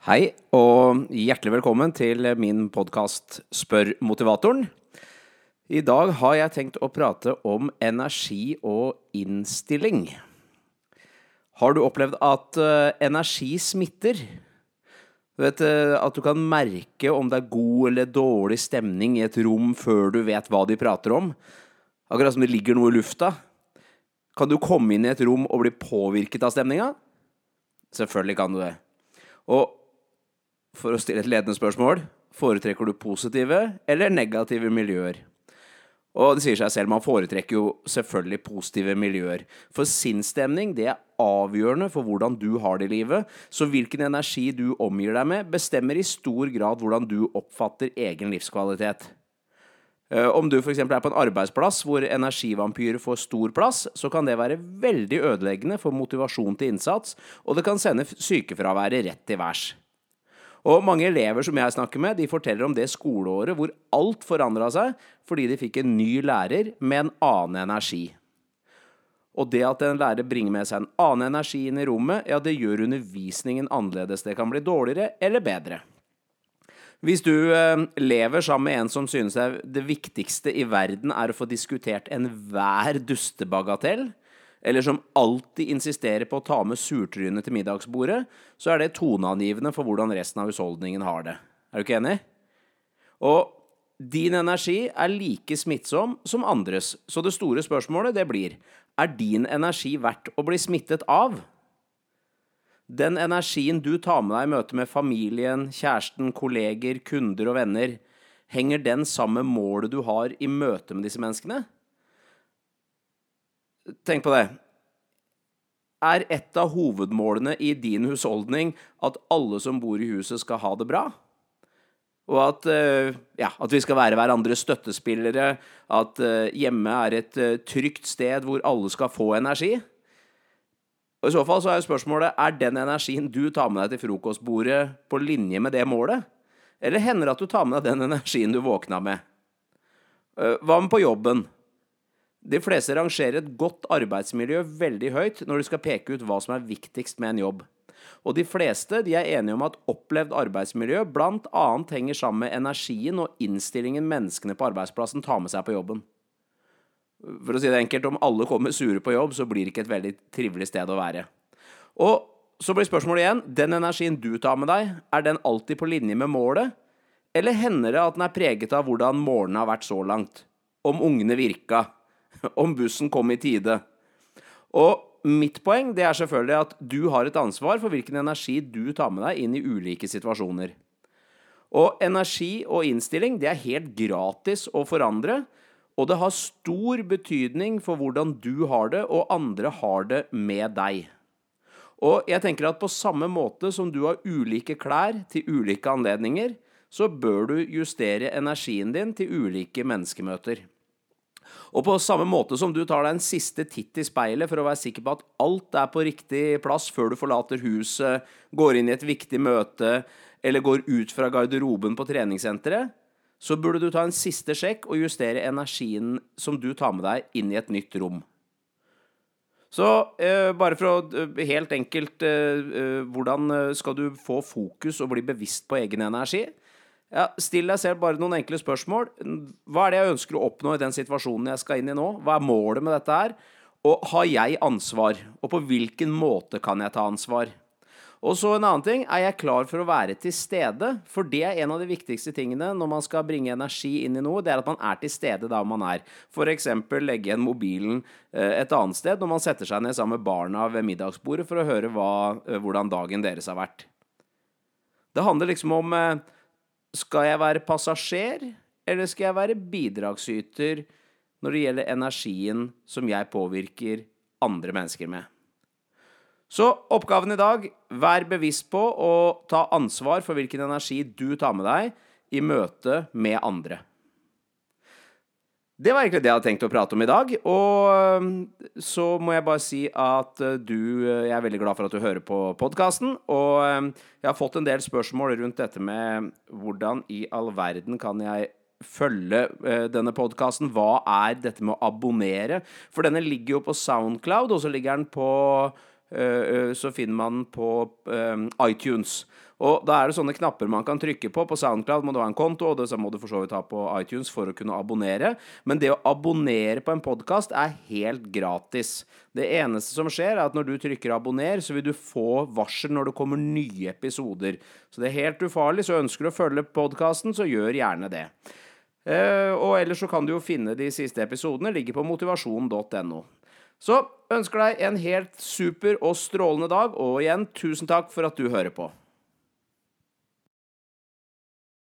Hei, og hjertelig velkommen til min podkast Spør motivatoren. I dag har jeg tenkt å prate om energi og innstilling. Har du opplevd at uh, energi smitter? Du vet uh, At du kan merke om det er god eller dårlig stemning i et rom før du vet hva de prater om? Akkurat som det ligger noe i lufta. Kan du komme inn i et rom og bli påvirket av stemninga? Selvfølgelig kan du det. Og for å stille et ledende spørsmål foretrekker du positive eller negative miljøer? Og det sier seg selv, man foretrekker jo selvfølgelig positive miljøer. For sinnsstemning det er avgjørende for hvordan du har det i livet. Så hvilken energi du omgir deg med, bestemmer i stor grad hvordan du oppfatter egen livskvalitet. Eh, om du f.eks. er på en arbeidsplass hvor energivampyrer får stor plass, så kan det være veldig ødeleggende for motivasjon til innsats, og det kan sende sykefraværet rett til værs. Og mange elever som jeg snakker med, de forteller om det skoleåret hvor alt forandra seg fordi de fikk en ny lærer med en annen energi. Og det at en lærer bringer med seg en annen energi inn i rommet, ja, det gjør undervisningen annerledes. Det kan bli dårligere eller bedre. Hvis du eh, lever sammen med en som synes det viktigste i verden er å få diskutert enhver dustebagatell, eller som alltid insisterer på å ta med surtrynet til middagsbordet, så er det toneangivende for hvordan resten av husholdningen har det. Er du ikke enig? Og din energi er like smittsom som andres, så det store spørsmålet det blir er din energi verdt å bli smittet av? Den energien du tar med deg i møte med familien, kjæresten, kolleger, kunder og venner, henger den sammen med målet du har i møte med disse menneskene? Tenk på det. Er et av hovedmålene i din husholdning at alle som bor i huset, skal ha det bra? Og at, eh, ja, at vi skal være hverandres støttespillere, at eh, hjemme er et eh, trygt sted hvor alle skal få energi? Og I så fall så er spørsmålet er den energien du tar med deg til frokostbordet, på linje med det målet? Eller hender det at du tar med deg den energien du våkna med? Hva med på jobben? De fleste rangerer et godt arbeidsmiljø veldig høyt når de skal peke ut hva som er viktigst med en jobb. Og de fleste de er enige om at opplevd arbeidsmiljø bl.a. henger sammen med energien og innstillingen menneskene på arbeidsplassen tar med seg på jobben. For å si det enkelt, om alle kommer sure på jobb, så blir det ikke et veldig trivelig sted å være. Og så blir spørsmålet igjen, den energien du tar med deg, er den alltid på linje med målet? Eller hender det at den er preget av hvordan morgenen har vært så langt? Om ungene virka? om bussen kom i tide. Og mitt poeng det er selvfølgelig at du har et ansvar for hvilken energi du tar med deg inn i ulike situasjoner. Og energi og innstilling det er helt gratis å forandre, og det har stor betydning for hvordan du har det, og andre har det med deg. Og jeg tenker at på samme måte som du har ulike klær til ulike anledninger, så bør du justere energien din til ulike menneskemøter. Og på samme måte som du tar deg en siste titt i speilet for å være sikker på at alt er på riktig plass før du forlater huset, går inn i et viktig møte eller går ut fra garderoben på treningssenteret, så burde du ta en siste sjekk og justere energien som du tar med deg, inn i et nytt rom. Så eh, bare for å eh, Helt enkelt eh, eh Hvordan eh, skal du få fokus og bli bevisst på egen energi? Ja, Still deg selv bare noen enkle spørsmål. Hva er det jeg ønsker å oppnå i den situasjonen jeg skal inn i nå? Hva er målet med dette her? Og har jeg ansvar? Og på hvilken måte kan jeg ta ansvar? Og så en annen ting, er jeg klar for å være til stede? For det er en av de viktigste tingene når man skal bringe energi inn i noe, det er at man er til stede der man er. F.eks. legge igjen mobilen eh, et annet sted når man setter seg ned sammen med barna ved middagsbordet for å høre hva, eh, hvordan dagen deres har vært. Det handler liksom om eh, skal jeg være passasjer, eller skal jeg være bidragsyter når det gjelder energien som jeg påvirker andre mennesker med? Så oppgaven i dag vær bevisst på å ta ansvar for hvilken energi du tar med deg i møte med andre. Det var egentlig det jeg hadde tenkt å prate om i dag. Og så må jeg bare si at eh, du Jeg er veldig glad for at du hører på podkasten. Og jeg har fått en del spørsmål rundt dette med hvordan i all verden kan jeg følge eh, denne podkasten? Hva er dette med å abonnere? For denne ligger jo på Soundcloud, og så ligger den på så finner man på eh, iTunes. Og da er det sånne knapper man kan trykke på. På SoundCloud må du ha en konto, og det må du for så vidt ha på iTunes for å kunne abonnere. Men det å abonnere på en podkast er helt gratis. Det eneste som skjer, er at når du trykker 'abonner', så vil du få varsel når det kommer nye episoder. Så det er helt ufarlig. Så ønsker du å følge podkasten, så gjør gjerne det. Eh, og ellers så kan du jo finne de siste episodene. Ligger på motivasjon.no. Så ønsker deg en helt super og strålende dag, og igjen tusen takk for at du hører på.